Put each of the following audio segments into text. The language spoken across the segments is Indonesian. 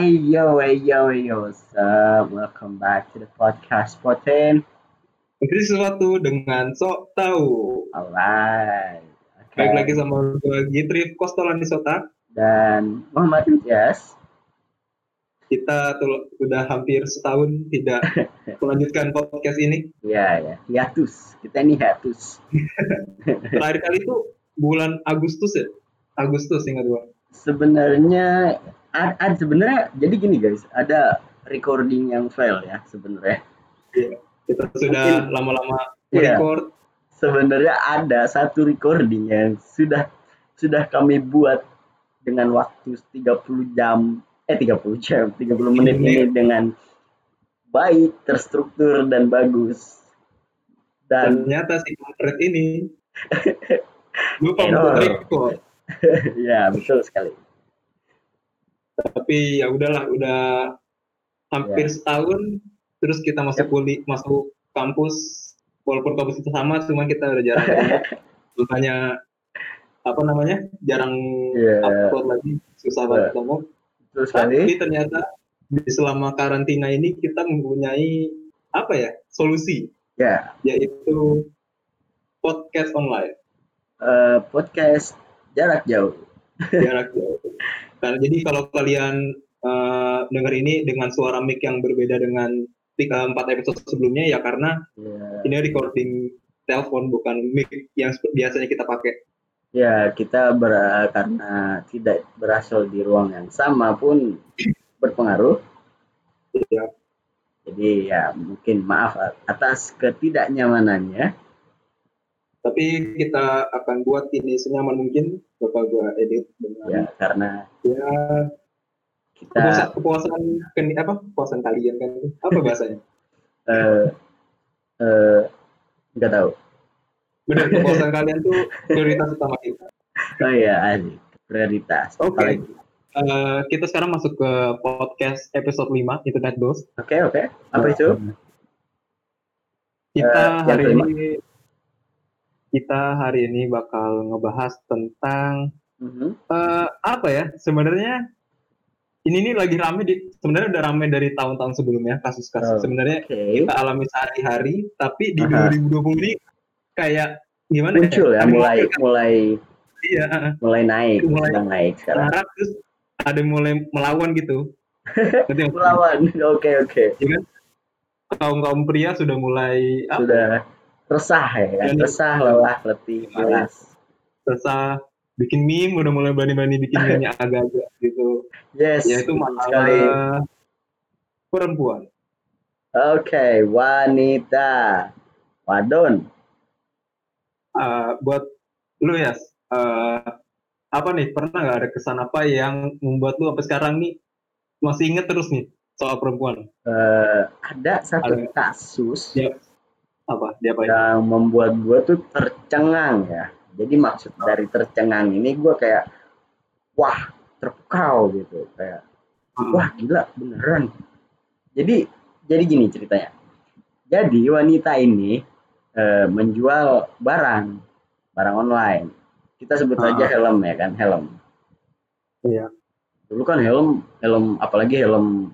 Hey yo, hey yo, hey yo, what's up? Welcome back to the podcast Poten. Jadi sesuatu dengan sok tahu. Alright. Oke. Baik lagi sama gue Gitri Kostolani Sota. Dan Muhammad Ilyas. Kita tuh udah hampir setahun tidak melanjutkan podcast ini. Iya ya, hiatus. Kita ini hiatus. Terakhir kali itu bulan Agustus ya. Agustus ingat gue. Sebenarnya ada sebenarnya jadi gini guys, ada recording yang fail ya sebenarnya. Iya. Kita sudah lama-lama Iya. record. Sebenarnya ada satu recording yang sudah sudah kami buat dengan waktu 30 jam eh 30 jam 30 menit ini dengan baik terstruktur dan bagus dan Ternyata si kampret ini lupa record. ya betul sekali Tapi ya udahlah, udah hampir Iya. setahun. Terus kita masuk kuliah, masuk kampus. Walaupun kampus itu sama, cuma kita udah jarang ketemu. Makanya apa namanya jarang Iya. upload lagi, susah banget Iya. ketemu. sekali Tapi ternyata di selama karantina ini kita mempunyai apa ya solusi, ya yaitu podcast online eh, podcast jarak jauh jarak jauh. Karena jadi kalau kalian eh, dengar ini dengan suara mic yang berbeda dengan tiga empat episode sebelumnya ya karena ya, ini recording telepon bukan mic yang biasanya kita pakai. ya kita ber- karena tidak berasal di ruang yang sama pun berpengaruh Ya, jadi ya mungkin maaf atas ketidaknyamanannya tapi kita akan buat ini senyaman mungkin. Bakal gua edit dengan ya karena ya. kita kepuasan kepuasan apa? Kepuasan kalian kan? Apa bahasanya? Eh eh, nggak tahu. Benar kepuasan kalian tuh prioritas utama kita. Oh ya asik. Prioritas. Oke. apalagi? Eh, kita sekarang masuk ke podcast episode 5 internet dos oke oke. Apa itu? Kita yang hari ini kita hari ini bakal ngebahas tentang Mhm. eh, apa ya sebenarnya ini nih lagi rame di sebenarnya udah rame dari tahun-tahun sebelumnya kasus-kasus Oh, sebenarnya oke kita alami sehari-hari tapi di Aha. 2020 ini kayak gimana muncul ya Ada mulai momen- mulai iya mulai naik Mulai- naik sekarang terus ada mulai melawan gitu. Melawan oke oke Ya kan? Kaum kaum pria sudah mulai apa? Resah ya kan Berani. resah lelah letih Iya. malas Susah bikin meme udah mulai berani-berani bikin meme agak-agak gitu. yes Ya itu sekali masalah perempuan. oke wanita wadon Eh, buat lu ya, eh, apa nih pernah nggak ada kesan apa yang membuat lu sampai sekarang nih masih inget terus nih soal perempuan? Eh, ada satu Ada. kasus Ya. Apa? Dia apa? yang membuat gue tuh tercengang ya. Jadi maksud dari tercengang ini gue kayak wah terpukau gitu kayak Hmm. wah gila beneran. Jadi jadi gini ceritanya. Jadi wanita ini eh, menjual barang barang online. Kita sebut Ah. aja helm ya kan helm. Iya. Dulu kan helm helm apalagi helm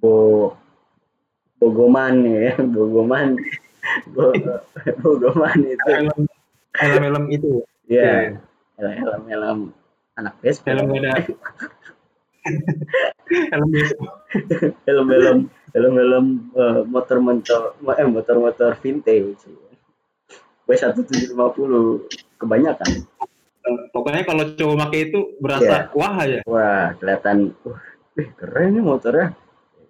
bo bogoman ya bogoman Bo, bogoman itu. Helm, helm-helm itu. ya helm helm. Anak Vespa Helm ada. helm biasa. helm helm. Helm helm motor motor eh motor motor vintage. W satu tujuh lima puluh. Kebanyakan. Eh, pokoknya kalau cowok pakai itu berasa wah aja wah kelihatan uh keren nih motornya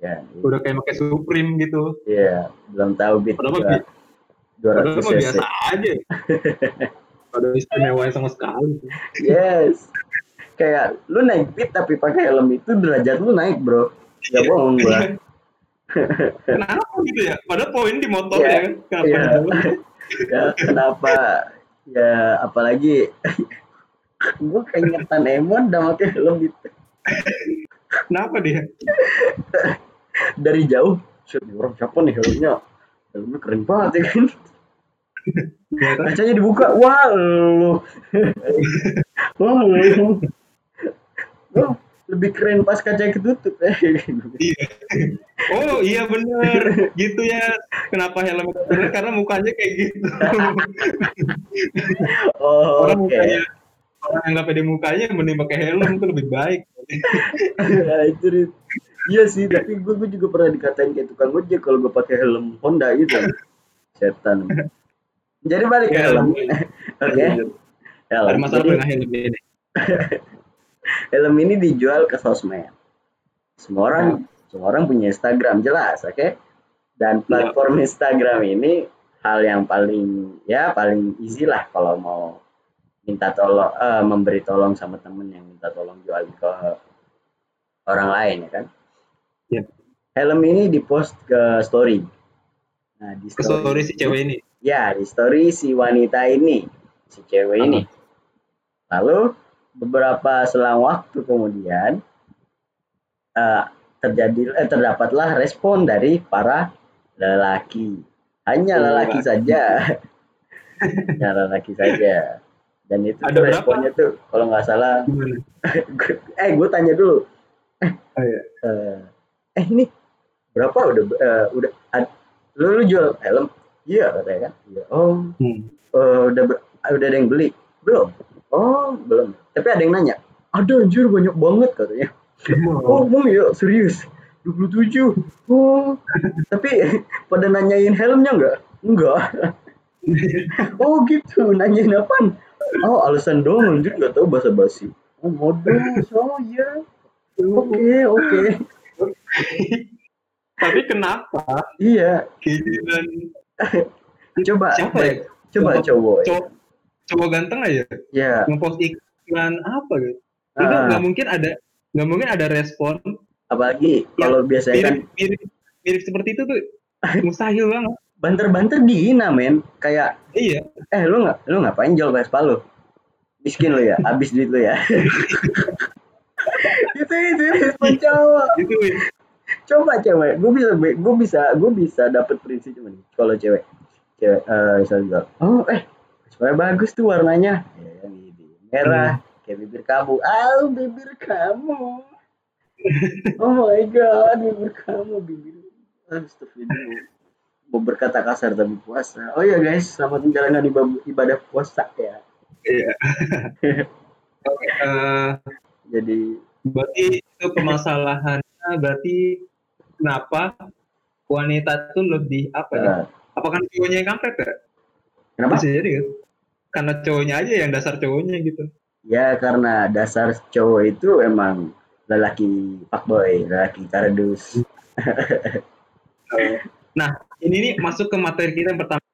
ya kan udah kayak pakai Supreme gitu. Iya belum tahu beat Padahal dua padahal ratus cc. biasa aja. Ada istimewa sama sekali. Yes. Kayak lu naik beat tapi pakai helm itu derajat lu naik bro. Gak bohong gua. Kenapa gitu ya? Padahal poin di motor Iya, ya kan? Kenapa iya. di jalan? ya kenapa? Ya apalagi gue keingetan Emon udah pakai helm itu kenapa dia dari jauh shit orang siapa nih helmnya helmnya keren banget ya kan ya kan kacanya dibuka wah lu wah lu Wah, lebih keren pas kaca ketutup eh. Iya. Oh iya bener gitu ya. Kenapa helm keren? Karena mukanya kayak gitu. oh orang oke mukanya orang yang nggak pede mukanya mending pakai helm itu lebih baik. Nah, itu. Iya sih tapi gue, gue juga pernah dikatain kayak tukang ojek kalau gue pakai helm Honda gitu. Setan. Jadi balik ke Ya, helm oke. Ada helm. Masalah jadi dengan helm ini. helm ini dijual ke sosmed. Semua orang semua orang punya Instagram jelas oke? Dan platform Instagram ini hal yang paling ya paling easy lah kalau mau minta tolong eh, memberi tolong sama temen yang minta tolong jual ke orang lain ya kan Ya. helm ini dipost ke story. Nah di Ke story si cewek ini. ya di story si wanita ini si cewek ini. Lalu beberapa selang waktu kemudian eh, terjadi eh, terdapatlah respon dari para lelaki. Hanya Oh, lelaki saja. Hanya lelaki saja. Dan itu Ada tuh berapa? responnya tuh kalau nggak salah. Eh gue tanya dulu. Oh, iya. eh, eh ini berapa? Udah eh, udah ad- lu, lu jual helm? Iya katanya kan? Iya. Oh. Hmm. eh, udah udah ada yang beli? Belum. Oh belum. Tapi ada yang nanya. Ada anjir banyak banget katanya. Oh mau ya? Serius? 27 oh. Tapi pada nanyain helmnya enggak enggak oh gitu. Nanyain apaan? Oh alasan doang anjir. Nggak tahu bahasa basi oh modus. Oh iya. Oke oke Tapi kenapa iya giliran coba siapa ya? coba cowok ya. Cowok, cowok ganteng aja ya ngepost iklan apa gitu. Itu Ah. nggak mungkin ada nggak mungkin ada respon apalagi kalau biasanya kan mirip, mirip mirip seperti itu tuh mustahil banget. banter-banter dihina men kayak Iya. eh lu nggak lu ngapain jual Vespa lu miskin lu ya habis duit lu ya itu cowok. Itu coba cewek gue bisa gue bisa gue bisa dapet prinsip cuma nih kalau cewek. Cewek eh misalnya jual oh eh supaya bagus tuh warnanya. Ya ini merah kayak bibir kamu. Ah bibir kamu. Oh my god bibir kamu bibir. Astagfirullah. Mau berkata kasar tapi puasa. Oh ya guys selamat menjalankan ibadah, ibadah puasa ya. Iya. Eh, jadi berarti itu permasalahannya berarti kenapa wanita tuh lebih apa ya? eh, Apakah cowoknya yang kampret ya? kenapa Bisa jadi kan? Karena cowoknya aja yang dasar cowoknya gitu. Ya karena dasar cowok itu emang lelaki fuckboy, lelaki kardus. Nah, ini nih masuk ke materi kita yang pertama.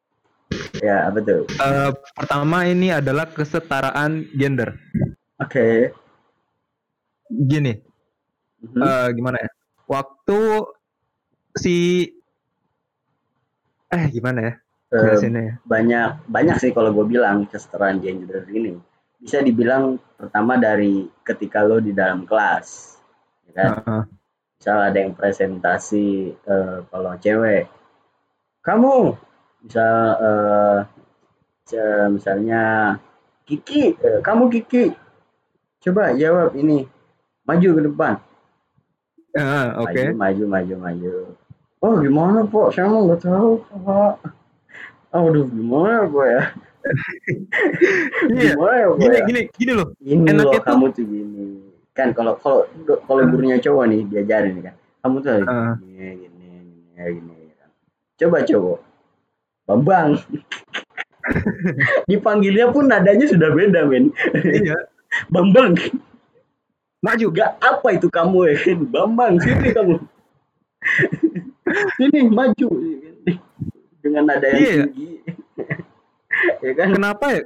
Ya betul. Eh, pertama ini adalah kesetaraan gender. Oke. Gini, Mhm. eh, gimana ya? Waktu si eh gimana ya? Jelasinnya ya? banyak banyak sih kalau gue bilang kesetaraan gender ini bisa dibilang pertama dari ketika lo di dalam kelas, ya kan? Heeh. Misal ada yang presentasi eh, kalau cewek, kamu misal eh, ce- misalnya Kiki, eh, kamu Kiki, coba jawab ini, maju ke depan. Heeh, Oke. maju maju maju maju oh gimana pak saya mah nggak tahu pak aduh gimana pak ya Iya. gimana ya pak Gini ya? gini gini loh. ini enaknya loh kamu tuh gini kan kalau kalau kalau gurunya cowok nih diajarin kan kamu tuh harus Heeh. gini gini gini gini kan. coba cowok Bambang dipanggilnya pun nadanya sudah beda men Iya. Bambang Maju. juga apa itu kamu ya kan Bambang sini kamu sini maju ya dengan nada yang Iya. tinggi ya kan Kenapa ya?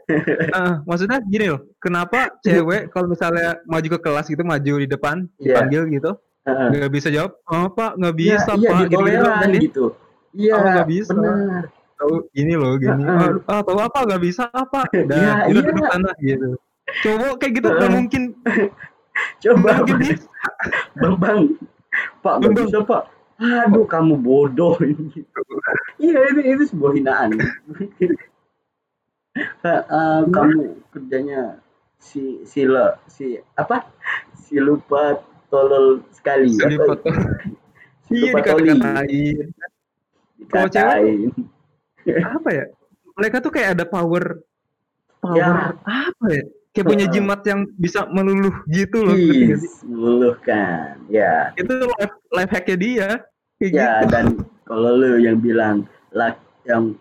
Eh, maksudnya gini loh. Kenapa cewek kalau misalnya maju ke kelas gitu, maju di depan, Iya. dipanggil gitu, Heeh. nggak bisa jawab, oh pak nggak Iya, bisa iya pak, gitu-gitu ditoleran doang kan ya? gitu iya Oh, nggak bisa. benar Tahu gini loh, gini. Heeh. Ah, ah, tahu apa nggak bisa apa? Iya, Udah, udah iya. duduk sana gitu. Cowok kayak gitu nggak Heeh. mungkin, coba nggak mungkin bisa. Bambang Pak Bambang. bisa Pak aduh kamu bodoh iya itu itu sebuah hinaan eh, kamu kerjanya si si le, si apa si lupa tolol sekali. Selipat. Iya Patoli. dikata-katain. Kalau cewek Dikatain. apa ya? Mereka tuh kayak ada power power Ya. apa ya? Kayak punya jimat yang bisa meluluh gitu loh. Is, meluluhkan. Ya, Itu life, life hacknya dia. Kayak ya gitu. dan kalau lu yang bilang lak yang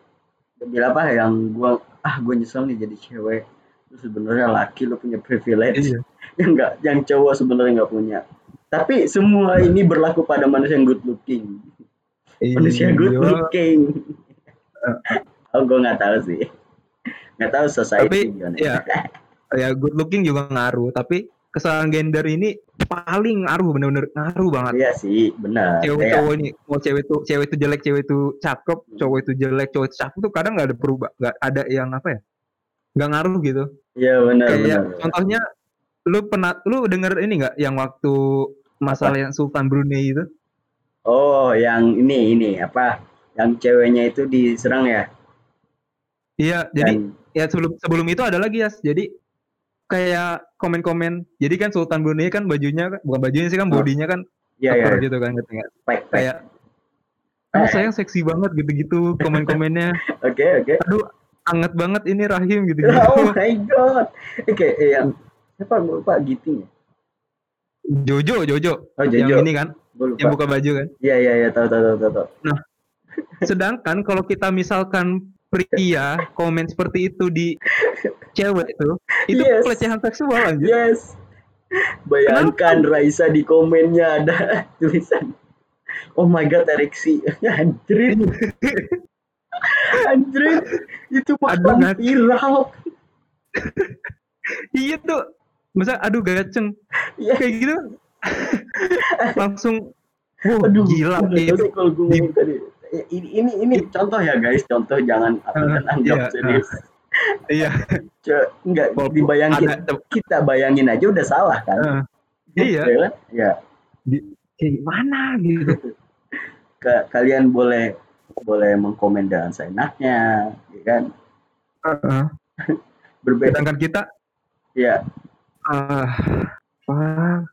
yang bilang apa yang gua ah gua nyesel nih jadi cewek lu sebenarnya laki lu punya privilege Iya. yang enggak yang cowok sebenarnya nggak punya tapi semua ini berlaku pada manusia yang good looking manusia good Iya. looking oh gua nggak tahu sih nggak tahu society Tapi, ya. Ya good looking juga ngaruh, tapi kesalahan gender ini paling ngaruh bener-bener ngaruh banget. iya sih benar Cewek Kayak- cowok ini mau cewek tuh cewek itu jelek cewek itu cakep cowok itu jelek cowok itu cakep tuh kadang nggak ada perubah nggak ada yang apa ya nggak ngaruh gitu. Iya benar kayak benar contohnya lu pernah lu denger ini nggak yang waktu masalah yang Sultan Brunei itu? Oh yang ini ini apa? Yang ceweknya itu diserang ya? Iya jadi ya sebelum sebelum itu ada lagi ya jadi kayak komen-komen. Jadi kan Sultan Brunei kan bajunya bukan bajunya sih kan Oh. bodinya kan iya iya. keper gitu kan. Pack, pack. kayak oh sayang seksi banget gitu-gitu komen-komennya. Oke oke. Aduh anget banget ini rahim gitu-gitu. Oh my god. Oke eh, yang siapa gue lupa Giting ya? Jojo Jojo. Oh yang Jojo. ini kan yang buka baju kan. Iya iya iya. Tahu tahu tahu tahu. Tahu. sedangkan kalau kita misalkan pria komen seperti itu di cewek itu itu Yes. pelecehan seksual anjir. Yes. Bayangkan Raisa di komennya ada tulisan oh my god ereksi. Anjir. Anjir. Itu Nat. viral. Iya tuh. Masa aduh gaceng. Iya. kayak gitu. Langsung Wah, aduh gila gua nggak tahu itu sih kalau gue ngomong tadi ini ini ini. Contoh ya guys. Contoh jangan kan anggap iya, serius. iya. Ce- enggak dibayangin. ada kita bayangin aja udah salah kan? Eh, iya. Ya kan? ya. Kayak mana gitu. Ka- kalian boleh boleh mengkomen dengan seenaknya ya kan? Berbeda. Sedangkan kita? Ya. Ah wah.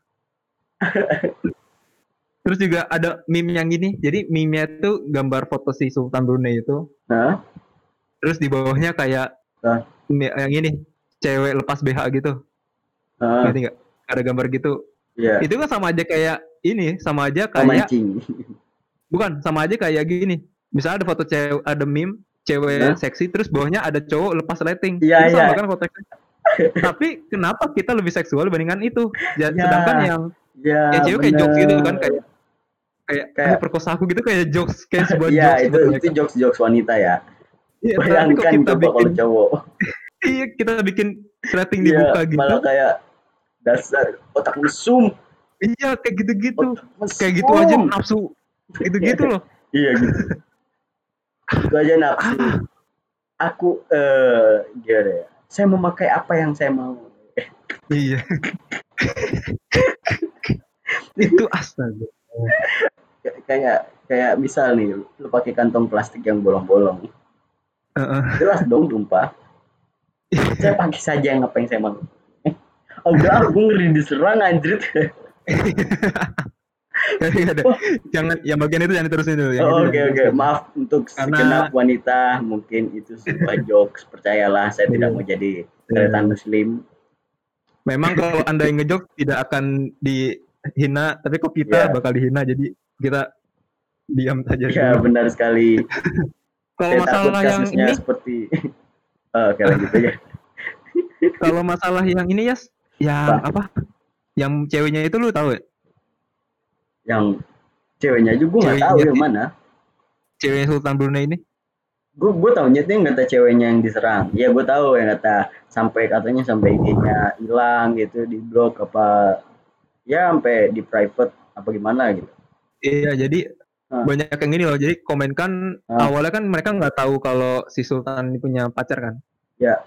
terus juga ada meme yang gini. Jadi meme-nya tuh gambar foto si Sultan Brunei itu. Nah terus di bawahnya kayak Ah. mi- yang ini cewek lepas BH gitu. Nah, ngerti nggak? Ada gambar gitu. Ya itu kan sama aja kayak ini sama aja kayak mancing bukan sama aja kayak gini. Misalnya ada foto cewek ada meme cewek Hah? seksi terus bawahnya ada cowok lepas lighting. Iya, itu sama iya. kan fotonya tapi kenapa kita lebih seksual dibandingkan itu? Ya, sedangkan yang ya cewek kayak jokes gitu kan kayak kayak Kayak- perkosa aku gitu kayak jokes kayak sebuah ya jokes itu itu jokes jokes wanita ya. Iya, bayangkan kita coba bikin kalau cowok. Iya kita bikin rating ya dibuka gitu. malah kayak dasar otak mesum. Iya kayak gitu-gitu. Kayak gitu aja nafsu. Gitu-gitu loh. Iya gitu. Itu aja nafsu. Aku eh gimana ya? Saya memakai apa yang saya mau. Iya. Itu astaga kayak kayak misal nih lu pakai kantong plastik yang bolong-bolong. Jelas dong tumpah saya pakai saja yang apa yang saya mau Eh, oh, udah aku ngeri diserang anjir. Nggak ada. jangan yang bagian itu jangan diterusin dulu Oh, oke oke. Maaf untuk Karena- segenap wanita mungkin itu sebuah jokes percayalah saya tidak Iya. mau jadi kelihatan muslim. Memang kalau anda yang ngejok tidak akan dihina tapi kok kita Iya. bakal dihina jadi kita diam saja ya dulu. benar sekali. Kalau masalah yang ini? seperti oh, oke lanjut aja. Kalau masalah yang ini ya yang apa? yang ceweknya itu lu tahu ya yang ceweknya juga gue nggak Ceweknya tahu yang mana. Cewek Sultan Brunei ini? Gue gue tahunya tuh yang kata ceweknya yang diserang. Ya gue tahu yang kata sampai katanya sampai IG-nya hilang gitu di blok apa ya sampai di private apa gimana gitu iya jadi Ah. banyak yang ini loh jadi komen kan Ah. awalnya kan mereka nggak tahu kalau si Sultan ini punya pacar kan Ya.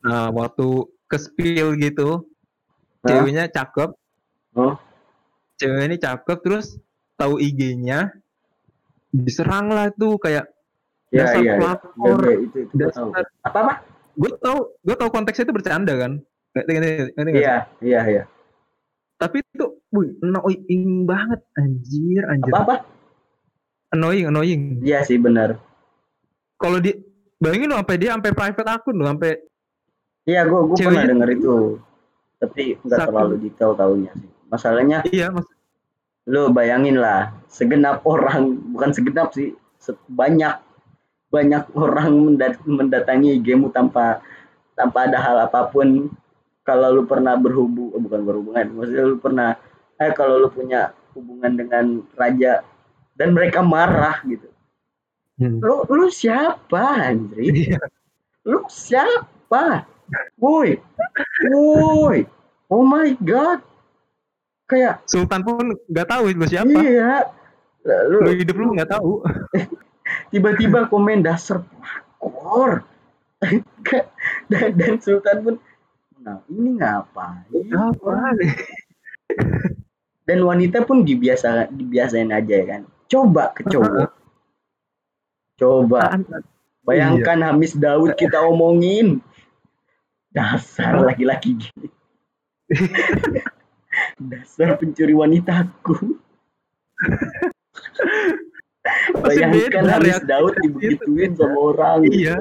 nah waktu ke spill gitu ceweknya cakep Oh. cewek ini cakep terus tahu IG-nya diserang lah tuh kayak ya dasar iya iya. pelakor Iya, iya, itu itu tahu dasar apa apa gue tau gue tau konteksnya itu bercanda kan iya iya iya tapi itu wih, annoying banget anjir, anjir. Apa apa? Annoying, annoying. Iya sih benar. Kalau di bayangin lo sampai dia sampai private akun lo sampai Iya, gue gue pernah denger itu. Tapi nggak Satu. terlalu detail taunya sih. Masalahnya iya mas lu bayangin lah, segenap orang, bukan segenap sih, banyak banyak orang mendat- mendatangi gamemu tanpa tanpa ada hal apa pun. Kalau lu pernah berhubung, eh, bukan berhubungan, maksudnya lu pernah, eh kalau lu punya hubungan dengan raja dan mereka marah gitu. Hmm. Lu lu siapa, Andri? Iya. Lu siapa? Woi, woi, oh my god, kayak Sultan pun nggak tahu itu siapa. iya, Lu lu hidup lu nggak tahu. tiba-tiba komen dasar pelakor, dan, dan Sultan pun, nah ini ngapain? Apa? Dan wanita pun dibiasa dibiasain aja ya kan. Coba ke cowok, coba bayangkan Hamis Daud kita omongin, dasar laki-laki gini. Dasar pencuri wanitaku. Bayangkan beda Hamis reaksi Daud gitu. dibegituin sama orang. Iya.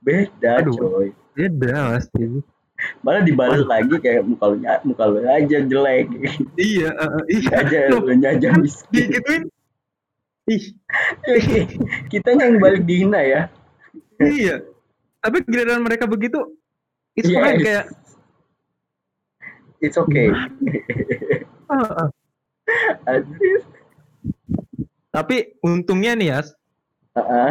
Beda Aduh. coy. Beda pasti. Malah dibalas lagi kayak muka lu, muka lu aja jelek. Iya, uh, iya. aja lu aja miskin. digituin. Ih, Kitanya yang balik dihina ya. iya. Tapi giliran mereka begitu, Yes. fine kayak. It's okay. ah. Aduh. Tapi untungnya nih ya, Heeh.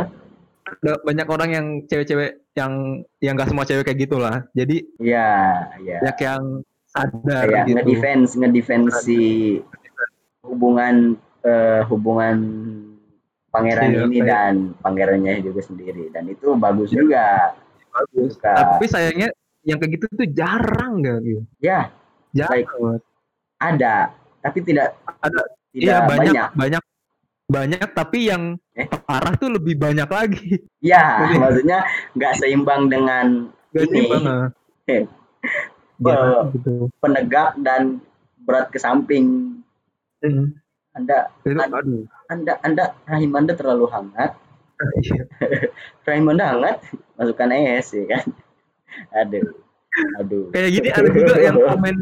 ada banyak orang yang cewek-cewek yang yang nggak semua cewek kayak gitulah. Jadi Iya, iya. banyak yang sadar Kayak gitu. ngedefense, ngedefense si hubungan eh, hubungan pangeran Iya, ini kayak- dan pangerannya juga sendiri dan itu bagus juga. Bagus. Suka. Tapi sayangnya yang kayak gitu tuh jarang gak gitu. Ya, Jarang. Like, ada, tapi tidak Ada. tidak Iya banyak, banyak. banyak banyak tapi yang Eh? parah tuh lebih banyak lagi. Ya, Lebih. maksudnya nggak seimbang dengan Gak Ini. sih bang? Eh. Jarang gitu. penegak dan berat ke samping. Hmm. Anda, Itu, Ad- aduh. Anda, Anda, rahim Anda terlalu hangat. Iya. Rahim Anda hangat, masukkan es ya kan. Aduh, aduh. Kayak gini ada juga yang komen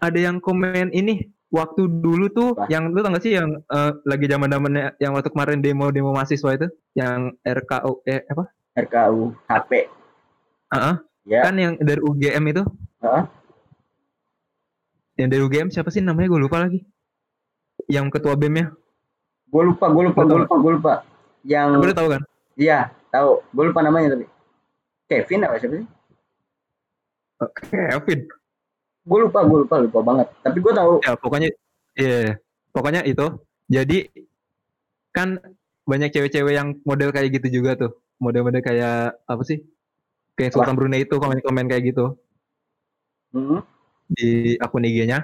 ada yang komen ini waktu dulu tuh Apa? yang lu tau gak sih yang eh, lagi zaman zamannya yang waktu kemarin demo demo mahasiswa itu yang RKU eh apa RKU HP. Heeh. Ya, kan yang dari UGM itu Heeh. yang dari UGM siapa sih namanya gue lupa lagi yang ketua BEM nya gue lupa, gue lupa, gue lupa, gue lupa. Yang, gue tahu kan iya, tahu. Gue lupa namanya tapi. Kevin apa siapa sih? Kevin Gue lupa, gue lupa, lupa banget. Tapi gue tahu. ya pokoknya iya pokoknya itu. Jadi kan banyak cewek-cewek yang model kayak gitu juga tuh. Model-model kayak apa sih? Kayak Sultan Brunei itu komen-komen kayak gitu. Hmm, di akun IG-nya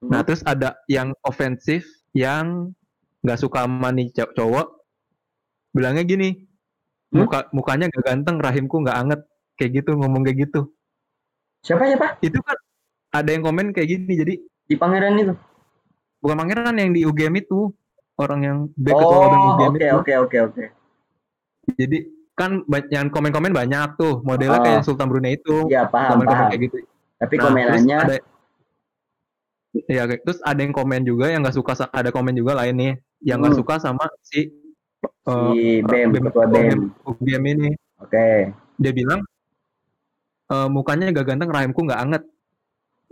hmm. nah terus ada yang ofensif yang nggak suka sama nih cow- cowok. Bilangnya gini Hmm? muka mukanya gak ganteng rahimku nggak anget. Kayak gitu ngomong kayak gitu. Siapa siapa? Itu kan ada yang komen kayak gini jadi di pangeran itu? bukan pangeran yang di UGM itu orang yang back ketua Oh, UGM oke itu oke oke oke. jadi kan yang komen-komen banyak tuh modelnya Oh. kayak Sultan Brunei itu Iya paham komen-komen paham. kayak gitu Tapi Nah, komenannya ada Iya, kayak- terus ada yang komen juga yang nggak suka ada komen juga lain nih yang nggak Hmm. suka sama si si eh, BEM, BEM, ketua BEM. UGM ini Oke. dia bilang "Eh, mukanya gak ganteng rahimku nggak anget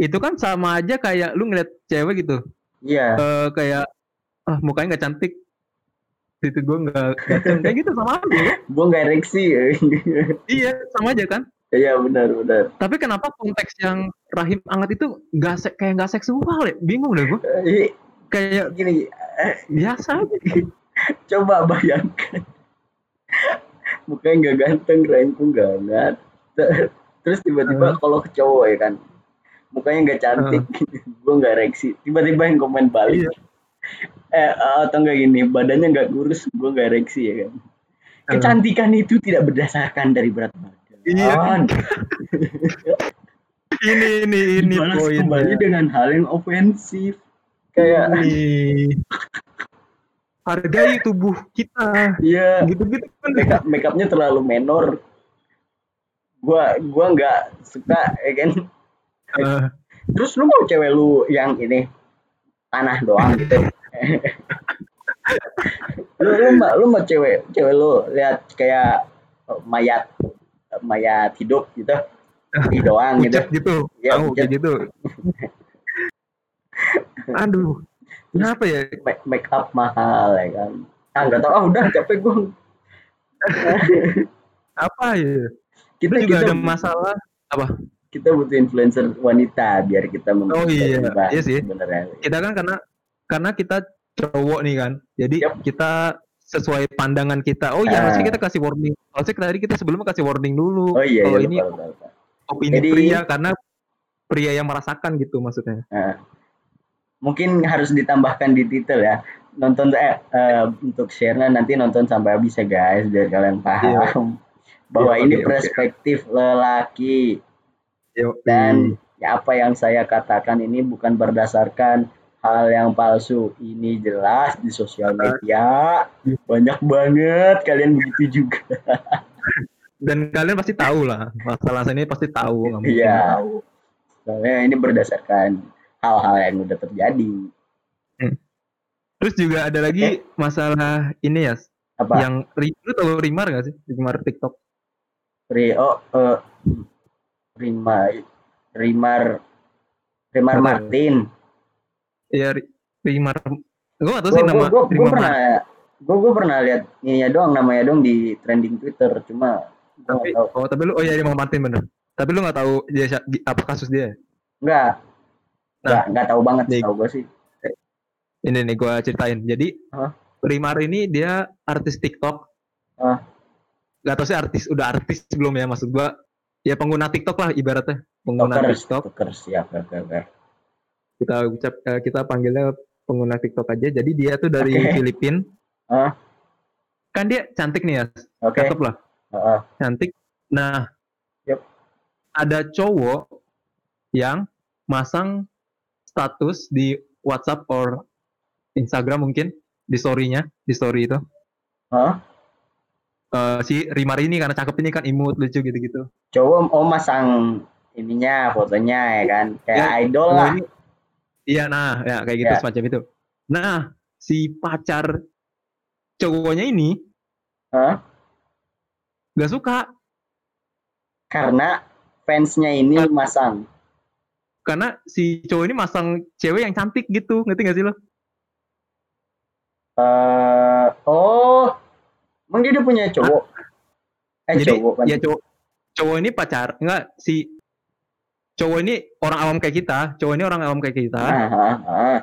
itu kan sama aja kayak lu ngeliat cewek gitu Iya. eh, kayak ah mukanya nggak cantik itu gue nggak kayak gitu sama aja ya. Gue nggak ereksi. iya sama aja kan Iya benar benar. tapi kenapa konteks yang rahim anget itu nggak se- kayak nggak seksual ya bingung deh gue Eh, kayak Gini, biasa aja coba bayangkan. Mukanya nggak ganteng, rahimku nggak hangat. Terus tiba-tiba kalau ke cowok ya kan, mukanya nggak cantik, gue nggak ereksi. Tiba-tiba yang komen balik. Iya. Eh, atau enggak gini, badannya nggak kurus, gue nggak ereksi ya kan. Kecantikan itu tidak berdasarkan dari berat badan. Iya. ini ini ini Dibalas poinnya kembali dengan hal yang ofensif. kayak Nih. Hargai tubuh kita. iya Gitu-gitu kan. makeup makeupnya terlalu menor gua gua nggak suka ya kan Eh, terus lu mau cewek lu yang ini tanah doang gitu lu lu mau lu mau cewek cewek lu lihat kayak eh, mayat mayat hidup gitu di doang gitu gitu. Tahu pucat. kayak gitu. Aduh. Kenapa ya? make, make up mahal ya kan ah nggak tahu ah udah capek gua Apa ya? kita Itu juga kita ada masalah kita butuh influencer wanita biar kita Oh iya, iya sih. sebenarnya. Kita kan karena karena kita cowok nih kan. Jadi Yap. kita sesuai pandangan kita. Oh iya harusnya kita kasih warning. Harusnya tadi kita sebelumnya kasih warning dulu. Oh iya, kalau iya ini lupa, lupa, opini Jadi- pria karena pria yang merasakan gitu maksudnya. Nah, mungkin harus ditambahkan di titel ya. Nonton eh, eh, untuk share nanti nonton sampai habis ya guys biar kalian paham. Bahwa Iya, ini oke. perspektif lelaki. Yo, dan ya apa yang saya katakan ini bukan berdasarkan hal yang palsu. Ini jelas di sosial media. Banyak banget. Kalian begitu juga. Dan kalian pasti tahu lah. Masalah ini pasti tahu. Iya. soalnya ini berdasarkan hal-hal yang udah terjadi. Terus juga ada lagi masalah ini ya apa? Yang lu tahu Rimar gak sih? Rimar TikTok. Ri oh eh, Rimar Rimar Rimar Apa? Martin. ya Ri- Rimar gue gak tahu Gue sih nama gue Rimar pernah gue gue pernah lihat ininya doang namanya doang di trending Twitter cuma gue tapi oh tapi lu oh iya Rimar Martin bener tapi lu nggak tahu dia apa kasus dia nggak Nah. nggak tahu banget Nih. tahu gue sih ini nih gue ceritain jadi Hah? Rimar ini dia artis TikTok Hah? Gak tau sih artis udah artis belum ya maksud gue ya pengguna TikTok lah ibaratnya pengguna Tokers TikTok Tokers oke kita ucap eh, kita panggilnya pengguna TikTok aja jadi dia tuh dari Oke. Filipina Hah? kan dia cantik nih ya oke cakep lah Heeh. cantik nah Yap. ada cowok yang masang status di WhatsApp or Instagram mungkin di story-nya di story itu Hah? Eh, si Rimar ini karena cakep ini kan imut lucu gitu-gitu. Cowok oh masang ininya fotonya ya kan? Kayak Ya, idol Oh, lah. ini- iya nah ya kayak gitu Ya. semacam itu. Nah si pacar cowoknya ini gak suka. Karena fansnya ini Kan- masang. Karena si cowok ini masang cewek yang cantik gitu ngerti gak sih lo? Eh oh emang dia udah punya cowok eh jadi cowok kan ya cowok cowok ini pacar enggak si cowok ini orang awam kayak kita cowok ini orang awam kayak kita ah, ah, ah.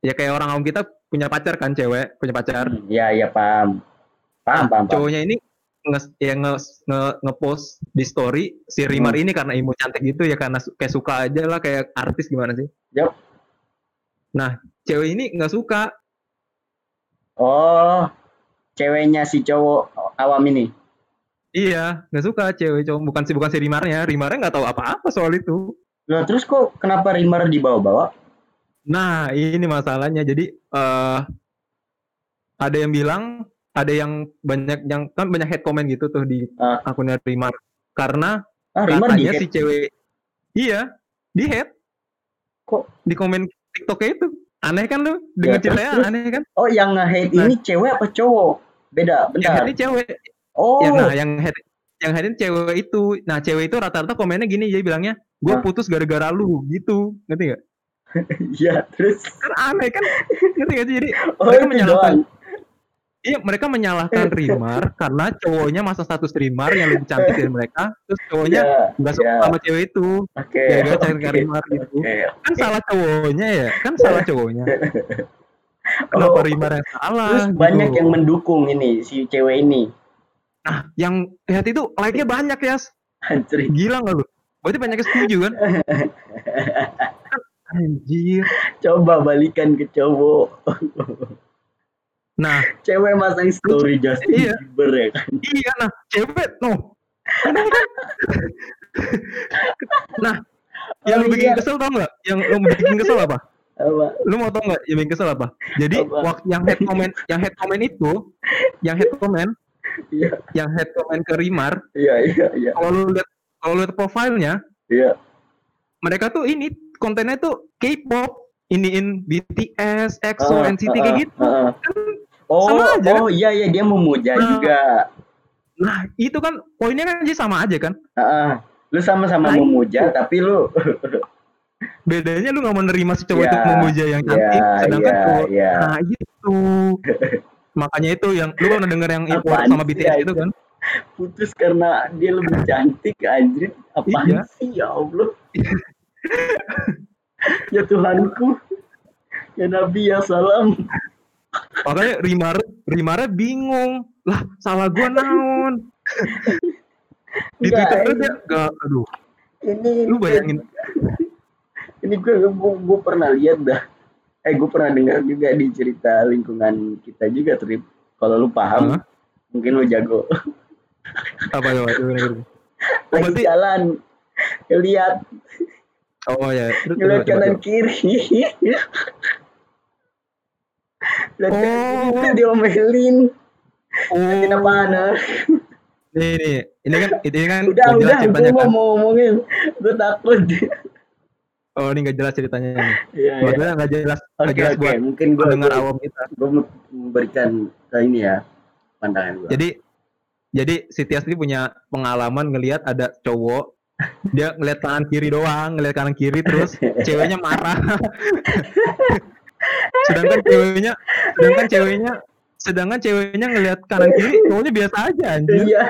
ya kayak orang awam kita punya pacar kan cewek punya pacar Hmm, ya ya paham paham paham, paham. cowoknya ini nge ya nge, nge, ngepost di story si Rimar Hmm. ini karena imut cantik gitu ya karena su- kayak suka aja lah kayak artis gimana sih Yup. nah cewek ini nggak suka oh ceweknya si cowok awam ini iya nggak suka cewek cowok bukan si bukan si Rimarnya Rimarnya nggak tahu apa-apa soal itu Loh, terus kok kenapa Rimar dibawa-bawa Nah, ini masalahnya. Jadi eh ada yang bilang, ada yang banyak yang kan banyak head comment gitu tuh di Ah. akunnya Rimar. Karena ah Rimar di katanya si cewek iya, di head. Kok? di komen TikToknya itu? Aneh kan lu? Dengan Ya, ceritanya terus- aneh kan? oh yang nge-hate Nah. ini cewek apa cowok beda Yang bentar head ini cewek. oh Ya, nah, yang head yang ini cewek itu. Nah, cewek itu rata-rata komennya gini, jadi bilangnya, gue putus gara-gara lu gitu. Ngerti gak? iya terus Kan aneh kan? Ngerti gak sih? Jadi oh Mereka menyalahkan doang Iya, mereka menyalahkan Rimar karena cowoknya masa status Rimar yang lebih cantik dari mereka, terus cowoknya ya nggak suka ya. sama cewek itu, oke ya gak cari oke, Rimar gitu. oke. Kan salah cowoknya ya, kan salah cowoknya. Kenapa Oh, Rimar yang salah? terus gitu. banyak yang mendukung ini si cewek ini Nah, yang lihat itu like-nya banyak ya, anjir gila nggak lu? Berarti banyak yang setuju kan? Anjir. coba balikan ke cowok Nah, cewek masang story Justin Iya. Bieber ya kan iya nah, cewek no. Nah, yang Oh, lu bikin iya. kesel tau nggak? Yang lu bikin kesel apa? apa Lu mau tau nggak yang bikin kesel apa? Jadi Apa? waktu yang head comment, yang head comment itu, yang head comment, iya yang head comment ke Rimar, iya iya iya kalau lu lihat kalau lu lihat profilnya, iya mereka tuh ini kontennya tuh K-pop, iniin BTS, EXO, Ah, NCT ah, kayak ah, gitu. ah, ah. Oh Sama aja, oh iya iya dia memuja Nah. juga Nah, itu kan poinnya kan aja sama aja kan. Ah, ah. lu sama-sama Nah, memuja tapi lu Bedanya lu nggak menerima si cowok Ya, itu memuja yang cantik, ya, sedangkan ya, cowok ya. nah gitu. Makanya itu yang lu pernah denger yang Apaan sama BTS itu anjing? kan? putus karena dia lebih cantik anjir apaan Iya. sih ya Allah ya Tuhanku ya Nabi ya salam Makanya Rimar Rimarnya bingung. Lah, salah gua naon. Di Enggak, Twitter ini- dia gak aduh, ini lu bayangin. ini gue gue pernah lihat dah. Eh gue pernah dengar juga di cerita lingkungan kita juga trip. Kalau lu paham Hah? mungkin lu jago. Apa ya? lagi berarti- jalan lihat Oh ya, ngeliat kanan kiri lihat kanan Oh. tuh diomelin Oh, apaan ah? nih, nih, ini kan, ini kan udah jelas udah gue mau kan. ngomongin gue takut Oh, ini nggak jelas ceritanya nih. Iya, iya. Nggak jelas, Oke, jelas oke. buat Mungkin gue pendengar awam kita. gue memberikan ke ini ya pandangan gue. Jadi, jadi si Tias ini punya pengalaman ngelihat ada cowok dia ngeliat kanan kiri doang, ngeliat kanan kiri terus ceweknya marah. sedangkan ceweknya, sedangkan ceweknya, sedangkan ceweknya ngeliat kanan kiri, cowoknya biasa aja anjir. Iya.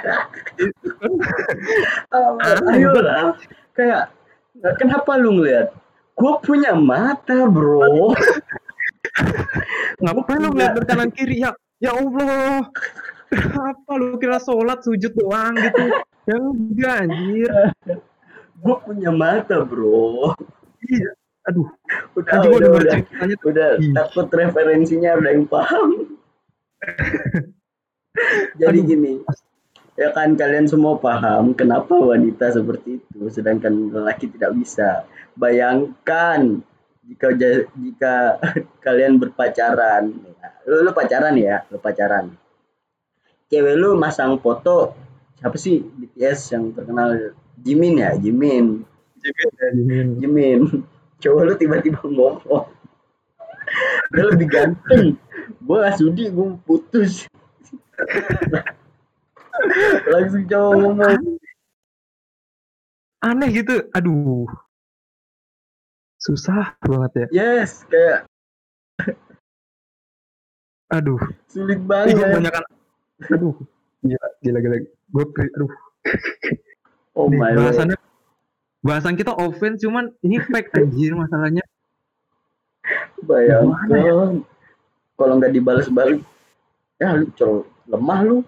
Oh, Aneh ayo lah. Kayak kenapa lu ngeliat? Gue punya mata bro. Ngapain lu ngeliat ke kanan kiri ya? Ya Allah. Apa lu kira sholat sujud doang gitu? Ya enggak anjir. Gue punya mata bro. Iya. Aduh, Udah anjing gua udah denger udah. ceritanya tuh. Udah Ih. takut referensinya ada yang paham. Jadi Aduh. gini. Ya kan kalian semua paham kenapa wanita seperti itu sedangkan lelaki tidak bisa. Bayangkan jika jika kalian berpacaran, ya, lu, lu pacaran ya, lu pacaran. Cewek lu masang foto siapa sih BTS yang terkenal Jimin ya, Jimin. Jimin. Cowok lu tiba-tiba ngomong. Dia lebih ganteng. Gue gak sudi, gue putus. Langsung cowok ngomong. Aneh gitu. Aduh. Susah banget ya. Yes, kayak Aduh. sulit banget. gue kebanyakan. Aduh. Gila, gila, gila. Gue, aduh. Oh Nih, my god. bahasannya bahasan kita offense cuman ini fake anjir masalahnya Bayangkan. Kalau nggak dibalas balik, ya lu cowok lemah lu.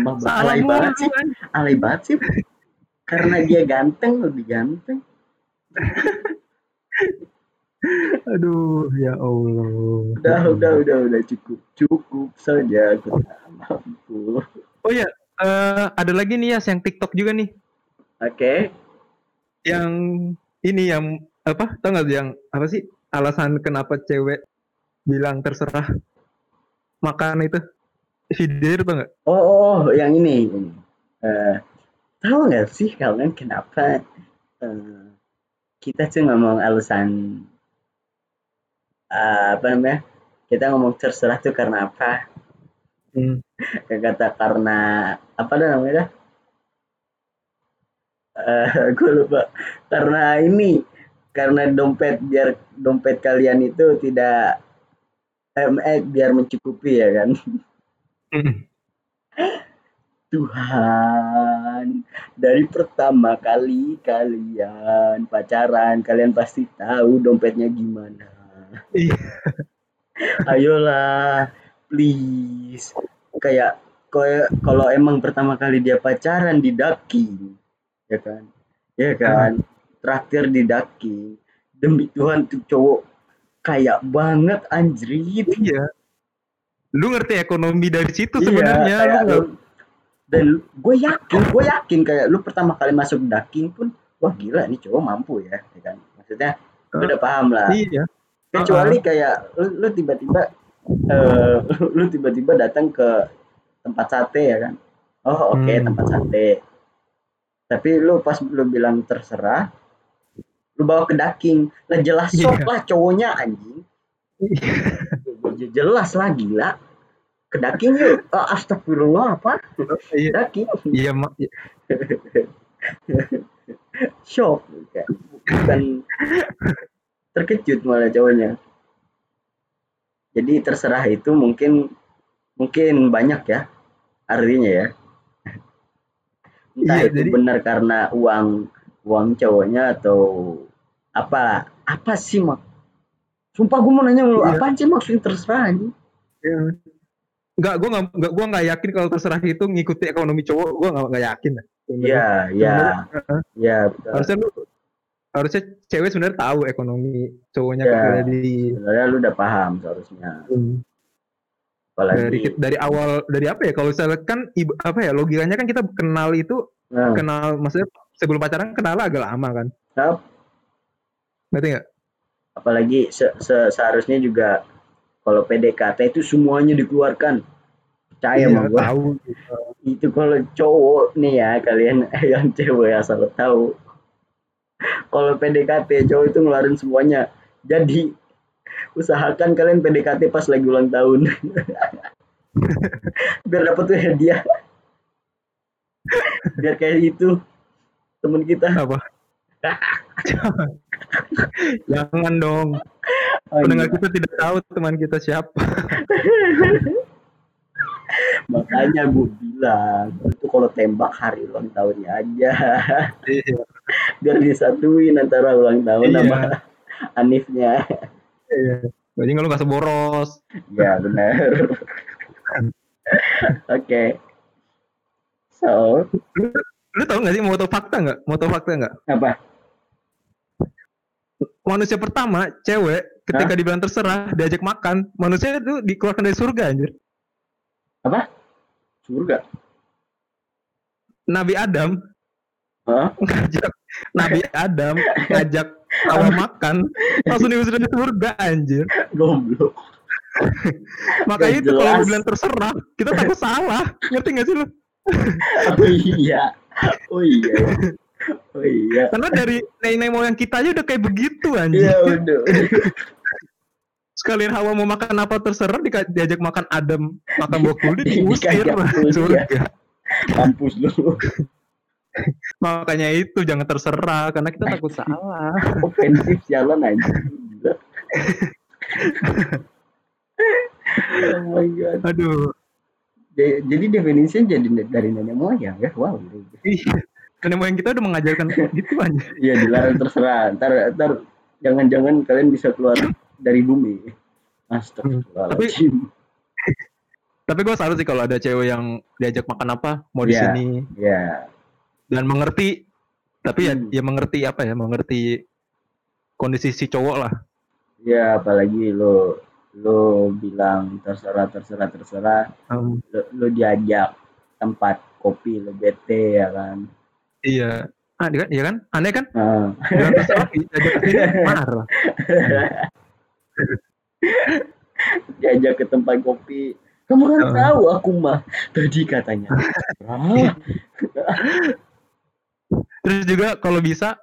Lemah Alay banget sih. Alay banget sih. Karena dia ganteng, lebih ganteng. aduh ya Allah Udah, udah, udah, udah cukup, cukup saja. Aku oh ya eh, ada lagi nih ya yang TikTok juga nih Oke. yang ini yang apa tau nggak yang apa sih alasan kenapa cewek bilang terserah makan itu video itu nggak Oh, oh, oh, yang ini. ini. Eh, tahu nggak sih kalian kenapa eh, kita tuh ngomong alasan eh, apa namanya? Kita ngomong terserah tuh karena apa? hmm. Kata karena apa namanya? Eh, gue lupa. Karena ini, karena dompet biar dompet kalian itu tidak eh, eh, biar mencukupi ya kan? Tuhan, dari pertama kali kalian pacaran, kalian pasti tahu dompetnya gimana. Iya. Ayolah, please. Kayak kayak kalau emang pertama kali dia pacaran di daking, ya kan? Ya kan? Traktir di daking. Demi Tuhan tuh cowok kayak banget anjrit. iya lu ngerti ekonomi dari situ Iya, sebenarnya lu dan gue yakin gue yakin kayak lu pertama kali masuk daking pun wah gila nih cowok mampu ya, ya kan maksudnya lu udah paham lah Iya. kecuali kayak lu, lu tiba-tiba eh lu tiba-tiba datang ke tempat sate ya kan oh oke Hmm. tempat sate tapi lu pas lu bilang terserah lu bawa ke daking. Lah jelas Iya. sok lah cowoknya anjing. Je- jelas lah gila. Ke daking yuk. Ah, astagfirullah apa? Iya. daking. Iya, ma- shock. Kayak bukan terkejut malah cowoknya. Jadi terserah itu mungkin mungkin banyak ya artinya ya entah Iya, itu jadi- benar karena uang uang cowoknya atau apa apa sih mak sumpah gue mau nanya lu Iya. apaan sih maksudnya terserah Iya. Enggak, gue nggak, gue nggak yakin kalau terserah itu ngikuti ekonomi cowok, gue nggak nggak yakin. lah. Sebenarnya. iya iya iya betul. Harusnya lu, harusnya cewek sebenarnya tahu ekonomi cowoknya Iya. kayak di sebenarnya lu udah paham seharusnya apalagi dari dari awal dari apa ya? Kalau misalnya kan apa ya logikanya kan kita kenal itu nah, kenal, maksudnya sebelum pacaran kenal agak lama kan? Nah, Ngerti nggak? apalagi se- se- seharusnya juga kalau PDKT itu semuanya dikeluarkan percaya gua tahu. itu kalau cowok nih ya kalian yang cewek asal tahu kalau PDKT cowok itu ngeluarin semuanya jadi usahakan kalian PDKT pas lagi ulang tahun biar dapat tuh hadiah biar kayak itu temen kita Apa? Jangan dong. Oh, Pendengar iya. kita tidak tahu teman kita siapa. makanya gue bilang itu kalau tembak hari ulang tahunnya aja Iya. biar disatuin antara ulang tahun Iya. sama Anifnya Iya. Jadi kalau nggak seboros. ya benar oke so Lu tau gak sih moto fakta nggak? Moto fakta nggak? apa Manusia pertama, cewek, ketika dibilang terserah, diajak makan, manusia itu dikeluarkan dari surga anjir. surga Nabi Adam Hah? ngajak Nabi Adam ngajak Hawa makan, langsung diusir dari surga anjir. goblok Makanya itu kalau lu bilang terserah, kita takut salah. Ngerti gak sih lu? oh iya oh iya oh iya Karena dari nenek moyang kita aja udah kayak begitu anjir. iya udah Sekalian Hawa mau makan apa terserah diajak makan Adam makan buah kulit diusir kulit, surga. kampus lu Makanya itu jangan terserah karena kita takut salah. ofensif sialan aja oh my god Aduh. Ja- jadi definisinya jadi dari nenek moyang ya wow Iya. Nenek moyang kita udah mengajarkan gitu aja. iya dilarang terserah ntar ntar jangan-jangan kalian bisa keluar dari bumi Astagfirullahaladzim Tapi gue salut sih kalau ada cewek yang diajak makan apa mau di Iya. sini ya dan mengerti. Tapi ya Hmm. ya mengerti apa ya mengerti kondisi si cowok lah. ya apalagi lo lo bilang terserah terserah terserah Um, lo, lo diajak tempat kopi lo bete ya kan iya. Ah, dia kan, iya kan? Aneh kan? Nah, Bilang terserah, diajak ke sini, marah. diajak ke tempat kopi kamu kan Uh. tahu aku mah tadi katanya ah, Terus juga kalau bisa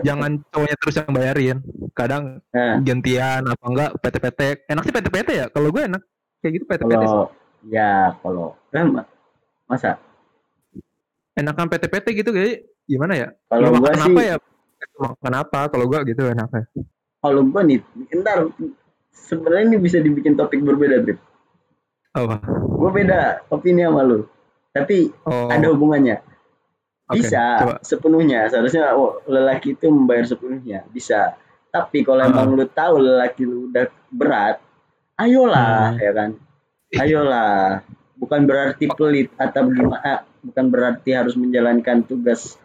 jangan cowoknya terus yang bayarin. Kadang nah gantian apa enggak PT-PT. Enak sih PT-PT ya. Kalau gue enak kayak gitu PT-PT kalau ya kalau eh, ma- masa Enakan PT-PT gitu kayak gimana ya? kalau makan sih apa ya? Makan apa? Kalau gue gitu enaknya. kalau gua nih ntar sebenarnya ini bisa dibikin topik berbeda Trip Apa? gua beda opini sama lu tapi Oh, ada hubungannya bisa coba. sepenuhnya seharusnya oh, lelaki itu membayar sepenuhnya bisa tapi kalau Ah. emang lu tahu lelaki lu udah berat ayolah Hmm. ya kan ayolah bukan berarti pelit atau gimana bukan berarti harus menjalankan tugas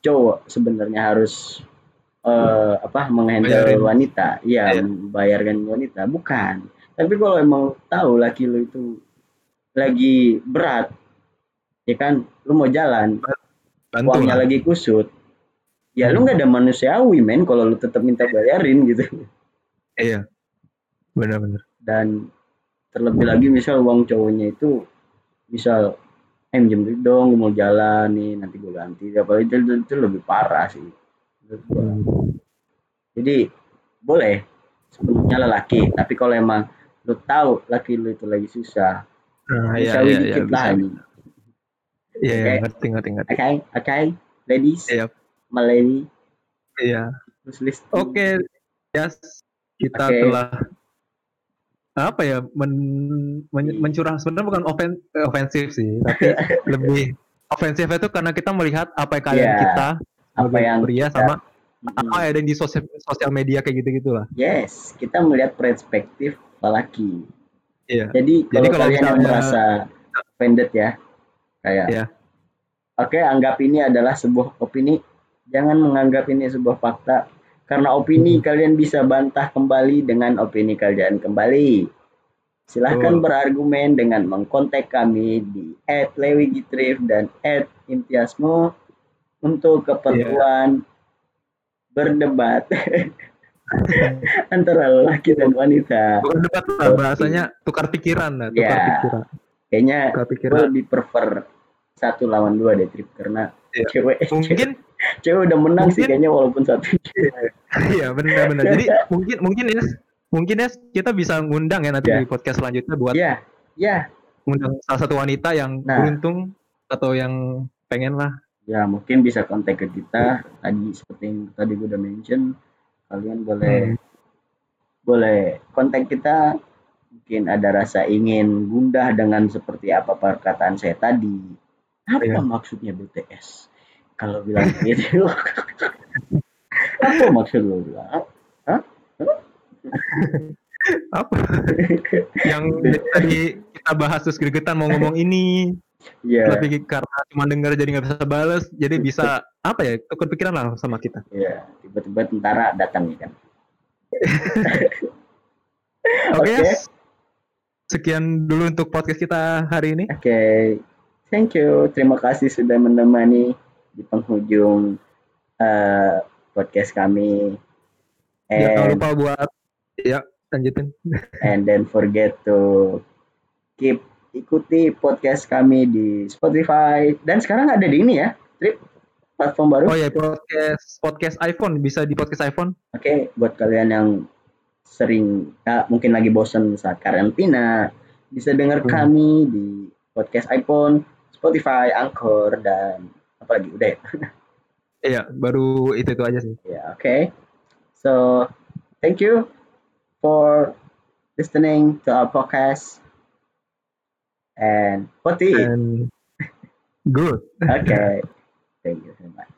cowok sebenarnya harus eh, apa menghandle Bayarin. wanita iya Iya. membayarkan wanita bukan tapi kalau emang tahu laki lu itu lagi berat ya kan lu mau jalan Bantu uangnya lah. lagi kusut ya lu nggak ada manusiawi men kalau lu tetap minta bayarin gitu Iya. Benar-benar. dan terlebih lagi misal uang cowoknya itu misal eh minjem duit dong gue mau jalan nih nanti gue ganti apalagi itu, itu, itu lebih parah sih gua. jadi boleh sepenuhnya lelaki tapi kalau emang lu tahu laki lu itu lagi susah Nah, iya, manusiawi iya, iya, dikit lah bisa. Iya, iya, Oke. ngerti, ngerti, ngerti. oke oke ladies Iya. my lady Iya. list Oke, yes, kita Oke. telah apa ya men, men- mencurah sebenarnya bukan ofen, eh, ofensif sih, tapi lebih ofensif itu karena kita melihat apa yang kalian Iya. kita apa yang pria kita- sama Mm-mm. apa yang ada di sosial sosial media kayak gitu gitulah. Yes, kita melihat perspektif lelaki. Iya. Jadi kalau, kalau kalian yang merasa offended ya, kayak, Iya. oke anggap ini adalah sebuah opini, jangan menganggap ini sebuah fakta, karena opini Hmm. kalian bisa bantah kembali dengan opini kalian kembali. Silahkan Betul. berargumen dengan mengkontak kami di @lewigitrif dan @imtiasmo untuk keperluan berdebat antara lelaki dan wanita. Bukan debat lah, bahasanya tukar pikiran lah, tukar Ya. pikiran. Kayaknya gue lebih prefer satu lawan dua deh trip karena Iya. cewek Mungkin cewek udah menang sih mungkin- kayaknya walaupun satu iya benar-benar. Jadi mungkin mungkin ya mungkin ya kita bisa ngundang ya nanti Ya. di podcast selanjutnya buat ya ya ngundang salah satu wanita yang Nah. beruntung atau yang pengen lah. ya mungkin bisa kontak ke kita tadi seperti yang tadi gue udah mention kalian boleh Hmm. boleh kontak kita mungkin ada rasa ingin gundah dengan seperti apa perkataan saya tadi apa Iya. maksudnya BTS kalau bilang gitu apa maksud lo bilang Apa? yang tadi kita bahas terus gregetan mau ngomong ini, ya tapi karena cuma dengar jadi nggak bisa bales, jadi bisa apa ya tukar pikiran lah sama kita. ya tiba-tiba tentara datang nih kan Oke. Oke. Yas. Sekian dulu untuk podcast kita hari ini. Oke, thank you. Terima kasih sudah menemani di penghujung eh, podcast kami. Jangan And, lupa buat ya lanjutin. and then forget to keep ikuti podcast kami di Spotify dan sekarang ada di ini ya, Trip platform baru. Oh ya podcast podcast iPhone bisa di podcast iPhone. Oke, buat kalian yang sering ya, mungkin lagi bosan saat karantina, bisa dengar Hmm. kami di podcast iPhone, Spotify, Anchor dan apa lagi? Udah ya. Iya, baru itu itu aja sih. Yeah, okay. So, thank you for listening to our podcast. And Poti, And good. okay. Thank you very much.